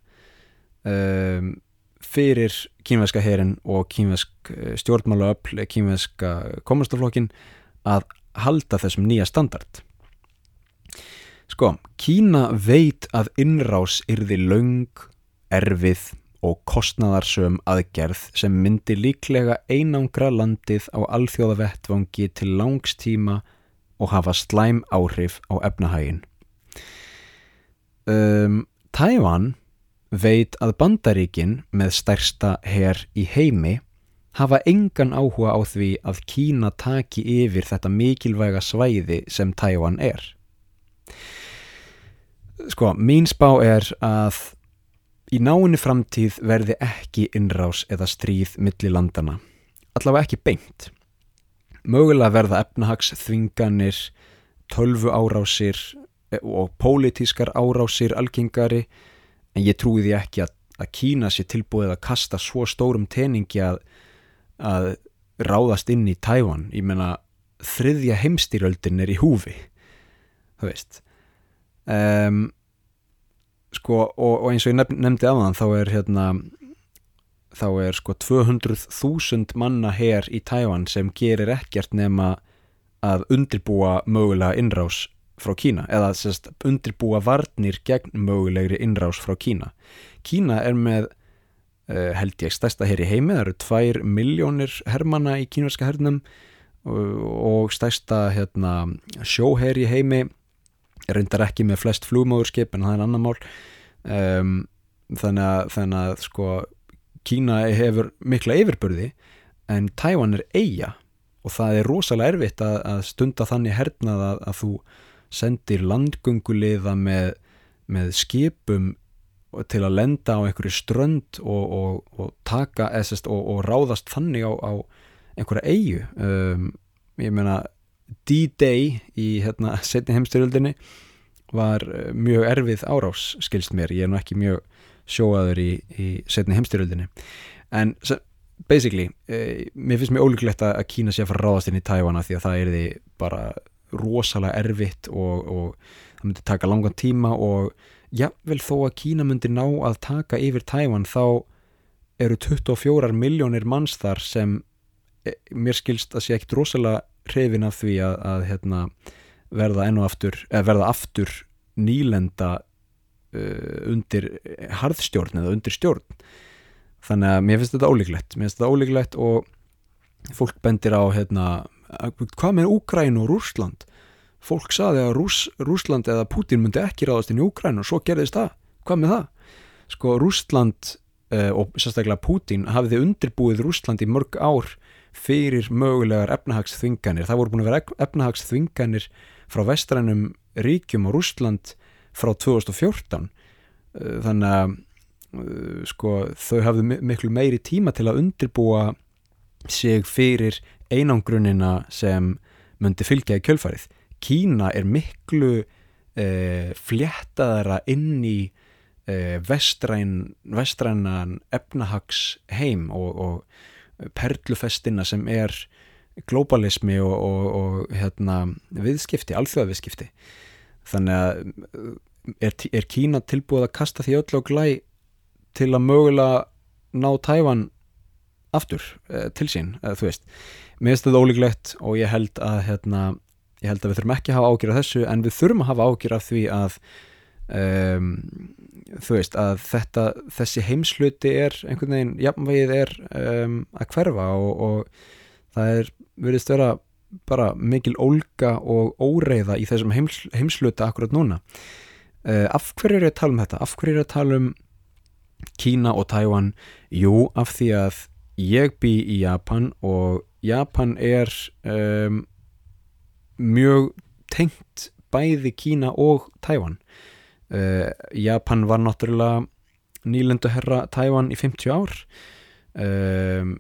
um, fyrir kínveska herin og kínvesk stjórnmálaöfl kínveska komastaflokkin að halda þessum nýja standard. Sko, Kína veit að innrás yrði laung, erfið og kostnaðarsöm aðgerð sem myndi líklega einangra landið á alþjóðavettvangi til langstíma og hafa slæm áhrif á efnahægin. Um, Tævan veit að bandaríkin með stærsta herr í heimi hafa engan áhuga á því að Kína taki yfir þetta mikilvæga svæði sem Tævan er. Sko, mín spá er að í náinni framtíð verði ekki innrás eða stríð milli landana. Allavega ekki beint. Mögulega verða efnahags þvinganir, tölvu árásir og pólitískar árásir algengari en ég trúi því ekki að, að Kína sé tilbúið að kasta svo stórum teningi að, að ráðast inn í Tævan. Ég menna þriðja heimstýröldin er í húfi, þú veist. Um, sko og, og eins og ég nefndi á þann þá er hérna þá er sko 200.000 manna hér í Tævan sem gerir ekkert nema að undirbúa mögulega innrás frá Kína eða sérst, undirbúa varnir gegn mögulegri innrás frá Kína. Kína er með uh, held ég stærsta hér í heimi það eru 2 miljónir hermana í kínverska hernum og, og stærsta hérna, sjóher í heimi reyndar ekki með flest flugmóðurskip en það er annar mál. Um, þannig, að, þannig að sko Kína hefur mikla yfirbörði en Tæwan er eiga og það er rosalega erfitt að, að stunda þannig hernað að, að þú sendir landgönguliða með, með skipum til að lenda á einhverju strönd og, og, og taka essast, og, og ráðast þannig á, á einhverja eigu um, ég meina D-Day í hérna, setni heimstyrjöldinni var eh, mjög erfið árás skilst mér, ég er nú ekki mjög sjóaður í, í setni heimstyrjöldinni en basically eh, mér finnst mér ólíklegt að Kína sé að fara ráðast inn í Tævana því að það er því bara rosalega erfitt og, og það myndi taka langan tíma og jável þó að Kína myndi ná að taka yfir Tævan þá eru 24 miljónir manns þar sem eh, mér skilst að sé ekkit rosalega hrifin af því að, að hérna, verða enn og aftur eða verða aftur nýlenda uh, undir harðstjórn eða undir stjórn. Þannig að mér finnst þetta ólíklegt. Mér finnst þetta ólíklegt og fólk bendir á hérna, hvað með Úgræn og Rúsland fólk saði að Rús, Rúsland eða Putin myndi ekki ráðast inn í Úgræn og svo gerðist það, hvað með það? Sko Rúsland uh, og sérstaklega Putin hafiði undirbúið Rúsland í mörg ár fyrir mögulegar efnahagsþvinganir. Það voru búin að vera efnahagsþvinganir frá vestrænum ríkjum og Rústland frá 2014 eh, þannig að eh, sko, þau hafðu miklu meiri tíma til að undirbúa sig fyrir einangrunina sem myndi fylgja í kjölfarið. Kína er miklu eh, fléttaðara inn í eh, vestræn, vestrænan efnahags heim og, og perlufestina sem er globalismi og, og, og hérna, viðskipti, alþjóðaviðskipti. Þannig að er, er Kína tilbúið að kasta því öll og glæ til að mögulega ná Tævan aftur eh, til sín, þú veist? Mér finnst þetta ólíklegt og ég held að hérna, ég held að við þurfum ekki að hafa ágjur af þessu en við þurfum að hafa ágjur af því að um, þú veist að þetta, þessi heimsluti er einhvern veginn, jafnvegið er um, að hverfa og, og það er verið störa bara mikil ólga og óreiða í þessum heims, heimsluti akkurat núna uh, af hverju er að tala um þetta? af hverju er að tala um Kína og Tæwan? Jú, af því að ég bý í Japan og Japan er um, mjög tengt bæði Kína og Tæwan Uh, Japan var náttúrulega nýlendu herra Tævan í 50 ár. Um,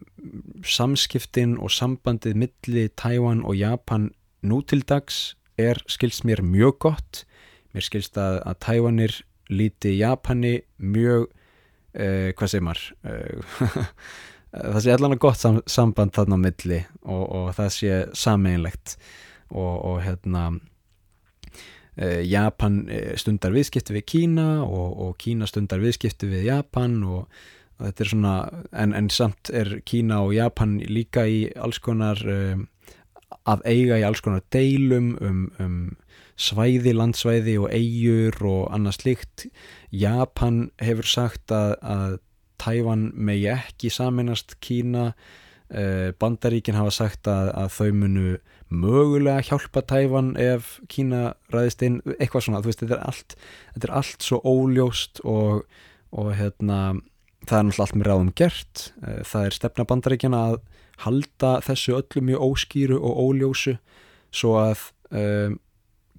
samskiptin og sambandið milli Tævan og Japan nú til dags er skilst mér mjög gott. Mér skilst að, að Tævanir líti Japani mjög uh, hvað segir maður? Uh, það sé allan að gott sam, samband þarna milli og, og það sé sameinlegt og, og hérna uh, Japan stundar viðskipti við Kína og, og Kína stundar viðskipti við Japan og þetta er svona en, en samt er Kína og Japan líka í alls konar að eiga í alls konar deilum um, um svæði, landsvæði og eigur og annað slikt Japan hefur sagt að, að Tævan megi ekki saminast Kína eh, Bandaríkin hafa sagt að, að þau munu mögulega hjálpa Tævan ef Kína ræðist inn, eitthvað svona veist, þetta, er allt, þetta er allt svo óljóst og, og hérna það er náttúrulega allt með ráðum gert. Eh, það er stefna Bandaríkina að halda þessu öllu mjög óskýru og óljósu svo að um,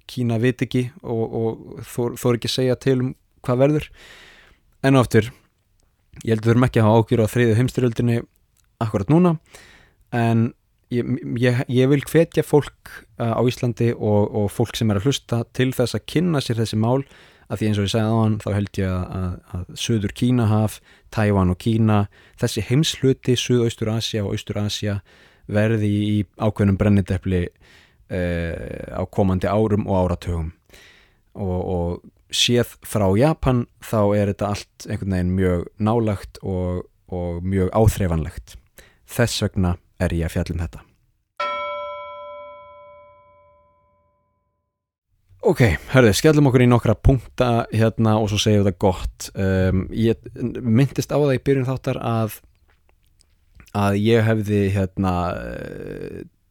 Kína veit ekki og, og þó, þó er ekki segja til um hvað verður. En áttur ég held að við verum ekki að hafa ágjur á þriðu heimstyrjöldinni akkurat núna. En ég, ég, ég vil hvetja fólk uh, á Íslandi og, og fólk sem er að hlusta til þess að kynna sér þessi mál. Að því eins og ég segði á hann þá held ég að, að, að Suður Kínahaf, Tævan og Kína þessi heimsluti, Suðaustur Asja og Austur Asja verði í ákveðnum brennindefli uh, á komandi árum og áratögum og, og séð frá Japan þá er þetta allt einhvern veginn mjög nálagt og, og mjög áþreifanlegt þess vegna er ég að fjallum þetta. Ok, hörðu, skellum okkur í nokkra punkta hérna og svo segjum við það gott. Um, ég myndist á það í byrjun þáttar að að ég hefði hérna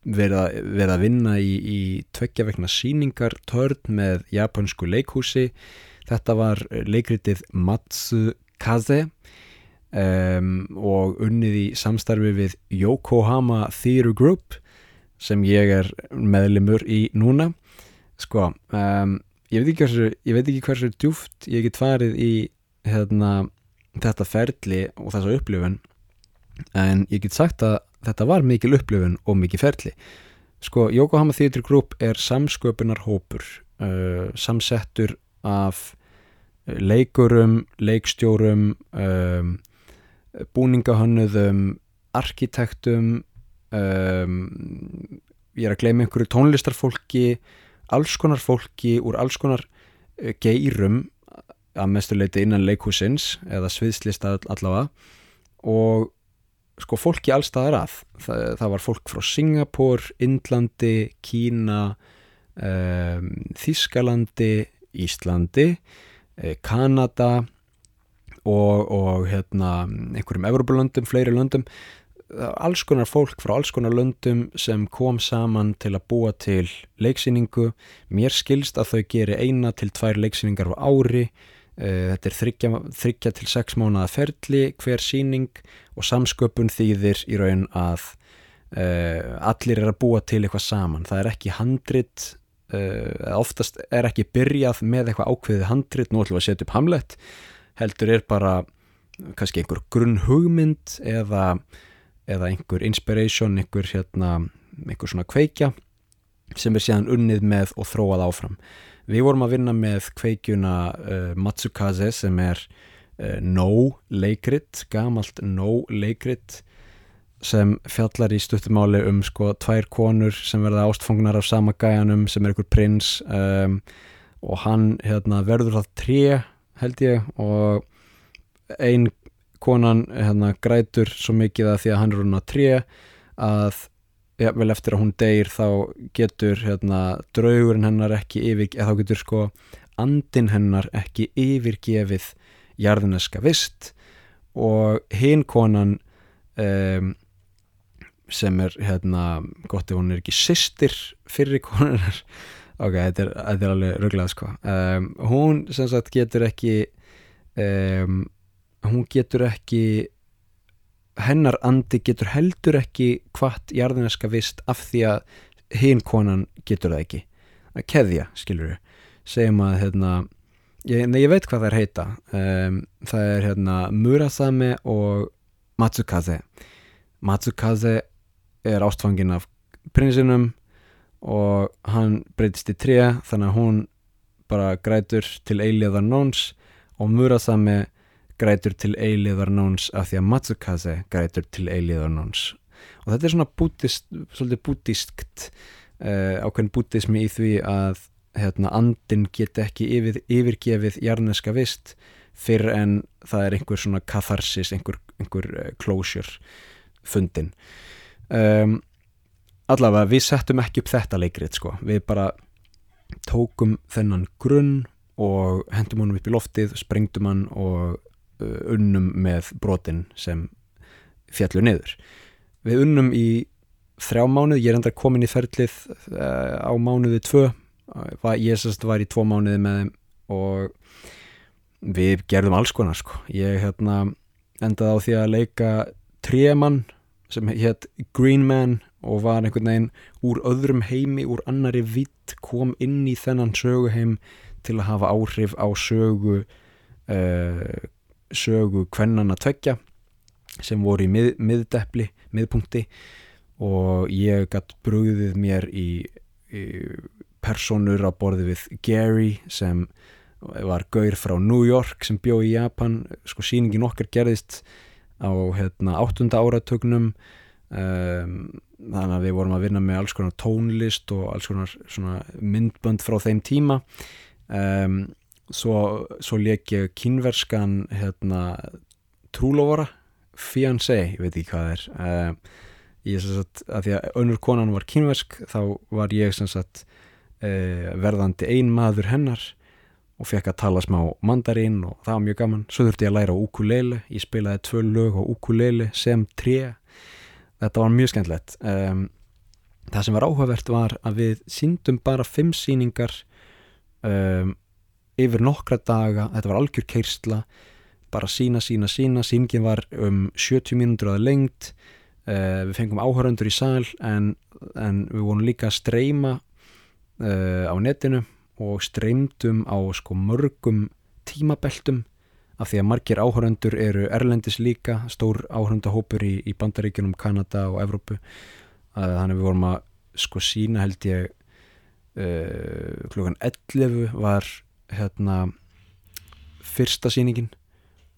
verið að, verið að vinna í, í tveggja vegna síningartörn með japansku leikhúsi. Þetta var leikritið Matsukaze um, og unnið í samstarfi við Yokohama Theatre Group sem ég er meðlimur í núna. Sko, um, ég, veit hversu, ég veit ekki hversu djúft ég get farið í hérna, þetta ferli og þessa upplifun en ég get sagt að þetta var mikil upplifun og mikil ferli. Sko, Yokohama Theatre Group er samsköpunar hópur uh, samsettur af leikurum, leikstjórum um, búningahönnuðum arkitektum um, ég er að gleyma einhverju tónlistarfólki alls konar fólki úr alls konar uh, geirum að mestuleiti innan leikhúsins eða sviðslista allavega. Og sko fólki allstaðar að. Það, það var fólk frá Singapur Indlandi, Kína um, Þískalandi Íslandi eh, Kanada og, og hérna, einhverjum Evropalöndum, fleiri löndum alls konar fólk frá alls konar löndum sem kom saman til að búa til leiksýningu mér skilst að þau geri eina til tvær leiksýningar á ári Eh, þetta er þryggja, þryggja til sex mánuða ferli hver síning og samsköpun þýðir í raun að uh, allir er að búa til eitthvað saman. Það er ekki handrit, uh, oftast er ekki byrjað með eitthvað ákveðið handrit, nú ætlum við að setja upp hamlet, heldur er bara kannski einhver grunn hugmynd eða, eða einhver inspiration, einhver, hérna, einhver svona kveikja sem er síðan unnið með og þróað áfram. Við vorum að vinna með kveikjuna uh, Matsukaze sem er uh, No leikrit, gamalt No leikrit sem fjallar í stuttumáli um sko tvær konur sem verða ástfungnar af sama gæjanum sem er einhver prins um, og hann hérna, verður það tré held ég og ein konan hérna, grætur svo mikið að því að hann er að tré að ja, vel eftir að hún deyr þá getur hérna, draugurinn hennar ekki yfir, eða þá getur sko andin hennar ekki yfirgefið jarðuneska vist. Og hinn konan um, sem er hérna gott ef hún er ekki sýstir fyrir konunar ok, þetta er, þetta er alveg röglað sko. Um, hún sem sagt getur ekki um, hún getur ekki hennar andi getur heldur ekki hvart jarðineska vist af því að hinn konan getur það ekki. Að keðja, skilur við segjum að hérna, ég, nei, ég veit hvað þær heita. Um, það er hérna Murasame og Matsukaze. Matsukaze er ástfangin af prinsinum og hann breytist í tré þannig að hún bara grætur til eiliðar nóns og Murasame grætur til eiliðar nóns af því að Matsukaze grætur til eiliðar nóns og þetta er svona bútist, svolítið bútiskt uh, ákveðin bútismi í því að hérna, andin get ekki yfir, yfirgefið jarneska vist fyrir en það er einhver svona katharsis, einhver, einhver uh, closure fundin um, allavega við settum ekki upp þetta leikrið sko, við bara tókum þennan grunn og hendum honum upp í loftið, sprengdum hann og uh, unnum með brotin sem fjallu niður. Við unnum í þrjá mánuð, ég er enda komin í ferlið uh, á mánuði tvö. Ég sérst var í tvo mánuði með þeim og við gerðum alls konar sko. Ég hérna endaði á því að leika trémann sem hétt Green Man og var einhvern veginn úr öðrum heimi, úr annari vitt kom inn í þennan söguheim til að hafa áhrif á sögu uh, sögu kvennana tveggja sem voru í mið, miðdepli, miðpunkti. Og ég gætt brúðið mér í, í personur á borði við Gary sem var gaur frá New York sem bjó í Japan. Sko síningin okkar gerðist á hérna, áttunda áratögnum um, þannig að við vorum að vinna með alls konar tónlist og alls konar myndbönd frá þeim tíma um, svo, svo leik ég kynverskan hérna, trúlóvara fiancé, ég veit ekki hvað það er um, ég sem sagt að því að önnur konan var kynversk þá var ég sem sagt uh, verðandi ein maður hennar og fekk að tala smá mandarín og það var mjög gaman. Svo þurfti ég að læra ukulele, ég spilaði tvö lög á ukulele sem tré. Þetta var mjög skemmtilegt. Um, það sem var áhugavert var að við síndum bara fimm síningar um, yfir nokkra daga, þetta var algjör keirsla, bara sína, sína, sína, síningin var um 70 mínútur að lengt, uh, við fengum áhöröndur í sal en, en við vorum líka að streyma uh, á netinu og streymdum á sko mörgum tímabeltum af því að margir áhöröndur eru erlendis líka, stór áhöröndahópur í, í Bandaríkunum, Kanada og Evrópu. Þannig að við vorum að sko sína held ég uh, klukkan 11 var hérna fyrsta síningin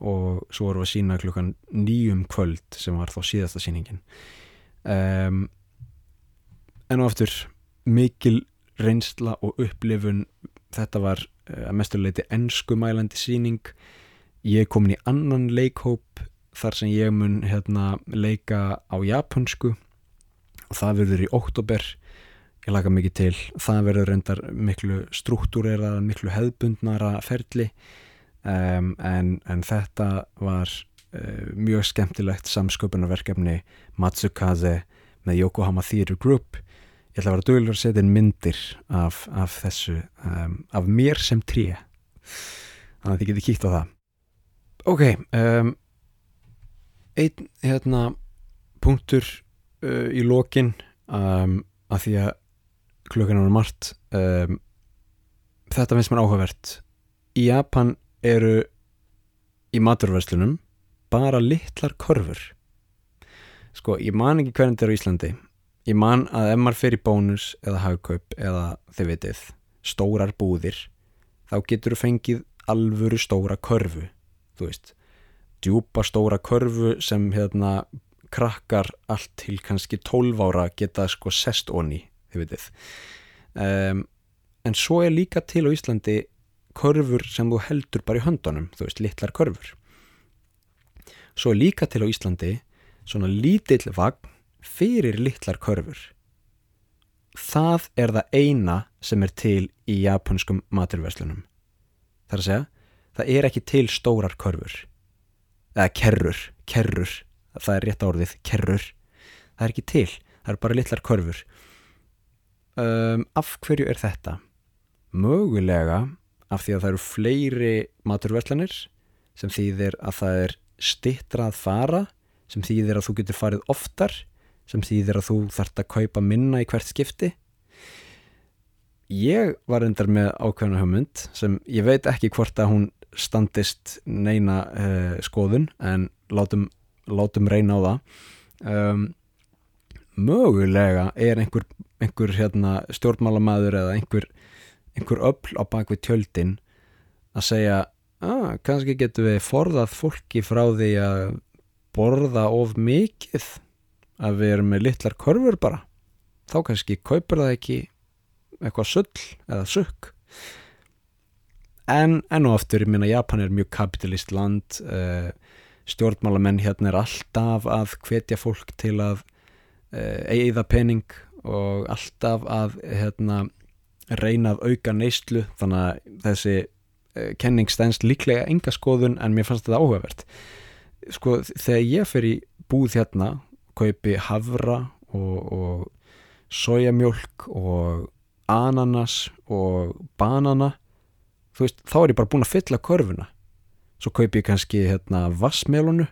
og svo vorum við að sína klukkan nýjum kvöld sem var þá síðasta síningin um, en og aftur mikil reynsla og upplifun þetta var uh, að mestuleiti ennskumælandi síning ég er komin í annan leikhóp þar sem ég mun hérna, leika á japansku og það verður í oktober ég laka mikið til. Það verður reyndar miklu struktúrera miklu hefðbundnara ferli. Um, en, en þetta var uh, mjög skemmtilegt samsköpunarverkefni Matsukaze með Yokohama Theatre Group. Ég ætla að vera dölur að setja myndir af, af þessu um, af mér sem trí þannig að þið getur kíkt á það ok um, einn hérna punktur uh, í lokin um, að því að klukkan er margt um, þetta finnst mér áhugavert. Í Japan eru í maturverslunum bara litlar korfur sko, ég man ekki hvernig þetta er á Íslandi. Ég man að ef maður í bónus eða hagkaup eða þið vitið stórar búðir þá getur þú fengið alvöru stóra körfu þú veist, djúpa stóra körfu sem hérna krakkar allt til kannski 12 ára geta sko sest onni þið vitið um, en svo er líka til á Íslandi körfur sem þú heldur bara í höndunum þú veist, litlar körfur svo er líka til á Íslandi svona lítill vagn fyrir litlar körfur. Það er það eina sem er til í japanskum maturverslunum. Það er að segja, það er ekki til stórar körfur. Eða kerrur, kerrur, það er rétt árið, kerrur. Það er ekki til, það er bara litlar körfur. Um, af hverju er þetta? Mögulega af því að það eru fleiri maturverslanir sem þýðir að það er stittrað fara sem þýðir að þú getur farið oftar sem þýðir að þú þart að kaupa minna í hvert skipti ég var endar með ákveðna hugmynd sem ég veit ekki hvort að hún standist neina uh, skoðun en látum, látum reyna á það. Um, mögulega er einhver, einhver hérna, stjórnmálamæður eða einhver, einhver öll á bakvið tjöldin að segja ah, kannski getum við forðað fólki frá því að borða of mikið að við erum með litlar körfur bara. Þá kannski kaupir það ekki eitthvað sull eða sukk en enn og aftur, ég minna Japan er mjög kapitalist land uh, stjórnmálamenn hérna er alltaf að hvetja fólk til að uh, eigða pening og alltaf að hérna, reyna að auka neyslu. Þannig að þessi uh, kenning stænst líklega enga skoðun en mér fannst þetta áhugavert. Sko þegar ég fer í búð hérna kaupi havra og, og sojamjólk og ananas og banana veist, þá er ég bara búin að fylla körfuna. Svo kaup ég kannski hérna vassmelunu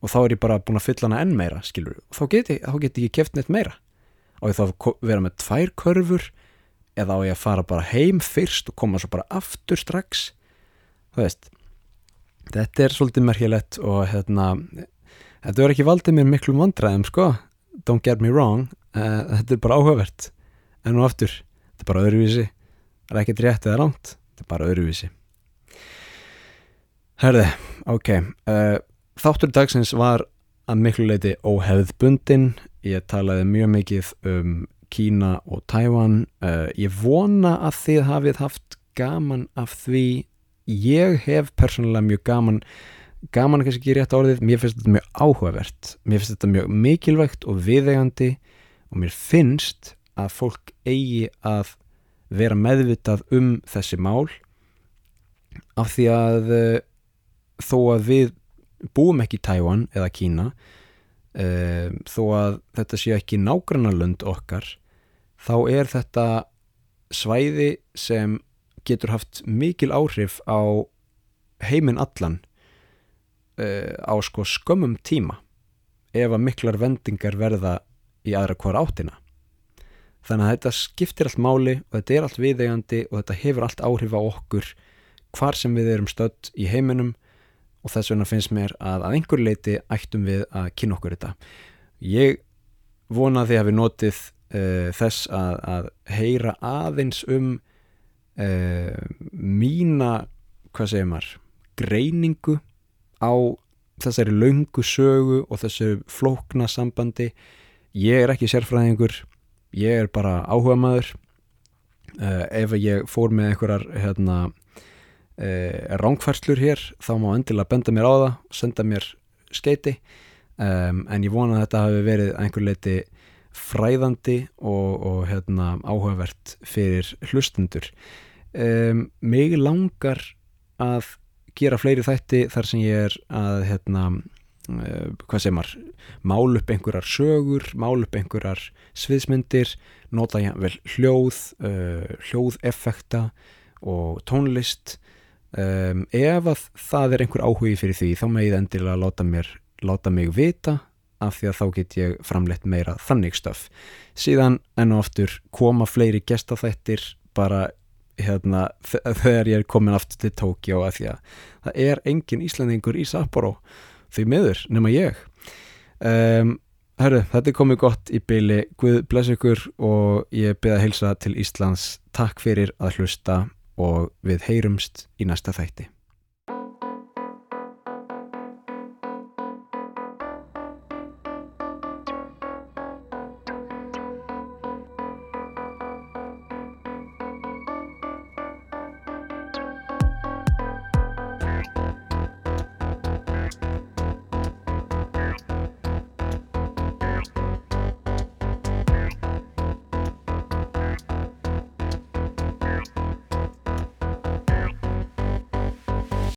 og þá er ég bara búin að fylla hana enn meira skilur, og þá get ég, þá get ég keft neitt meira. Og ég þá vera með tvær körfur eða á ég að fara bara heim fyrst og koma svo bara aftur strax? Þú veist þetta er svolítið merkilegt og hérna þetta verður ekki valdið mér miklu vandræðum sko, don't get me wrong uh, þetta er bara áhugavert. En nú aftur, þetta er bara öðruvísi. Það er ekkert rétt eða langt þetta er bara öðruvísi. Herði, ok uh, þáttur dagsins var að miklu leiti óheðbundin ég talaði mjög mikið um Kína og Tæwan uh, ég vona að þið hafið haft gaman af því. Ég hef persónulega mjög gaman gaman kannski ekki rétt orðið. Mér finnst þetta mjög áhugavert. Mér finnst þetta mjög mikilvægt og viðegandi og mér finnst að fólk eigi að vera meðvitað um þessi mál af því að uh, þó að við búum ekki í Tæwan eða Kína uh, þó að þetta sé ekki nágrannarlönd okkar þá er þetta svæði sem getur haft mikil áhrif á heiminn allan uh, á sko skömmum tíma ef að miklar vendingar verða í aðra hvar áttina þannig að þetta skiptir allt máli og þetta er allt viðegandi og þetta hefur allt áhrif á okkur hvar sem við erum stödd í heiminum og þess vegna finnst mér að að einhver leiti ættum við að kynna okkur þetta. Ég vona að við notið uh, þess að, að heyra aðeins um uh, mína hvað segir maður greiningu á þessari laungu sögu og þessu flókna sambandi. Ég er ekki sérfræðingur ég er bara áhuga maður uh, ef ég fór með einhverjar hérna, uh, rángfærslur hér þá má endilega benda mér á það senda mér skeiti um, en ég vona að þetta hafi verið einhver leiti fræðandi og, og hérna, áhugavert fyrir hlustundur um, mig langar að gera fleiri þætti þar sem ég er að hérna hvað segir maður, mál upp einhverjar sögur, mál upp einhverjar sviðsmyndir, nota ég vel hljóð, uh, hljóðeffekta og tónlist. Um, ef að það er einhver áhugi fyrir því þá megið endilega láta, mér, láta mig vita af því að þá get ég framleitt meira þannig stöf síðan enn og aftur koma fleiri gestaþættir bara hérna, þegar ég er komin aftur til Tókjá af því að það er engin Íslandingur í Sapporo því miður nema ég. Um, Herru, þetta er komið gott í byli Guð bless ykkur og ég að heilsa til Íslands. Takk fyrir að hlusta og við heyrumst í næsta þætti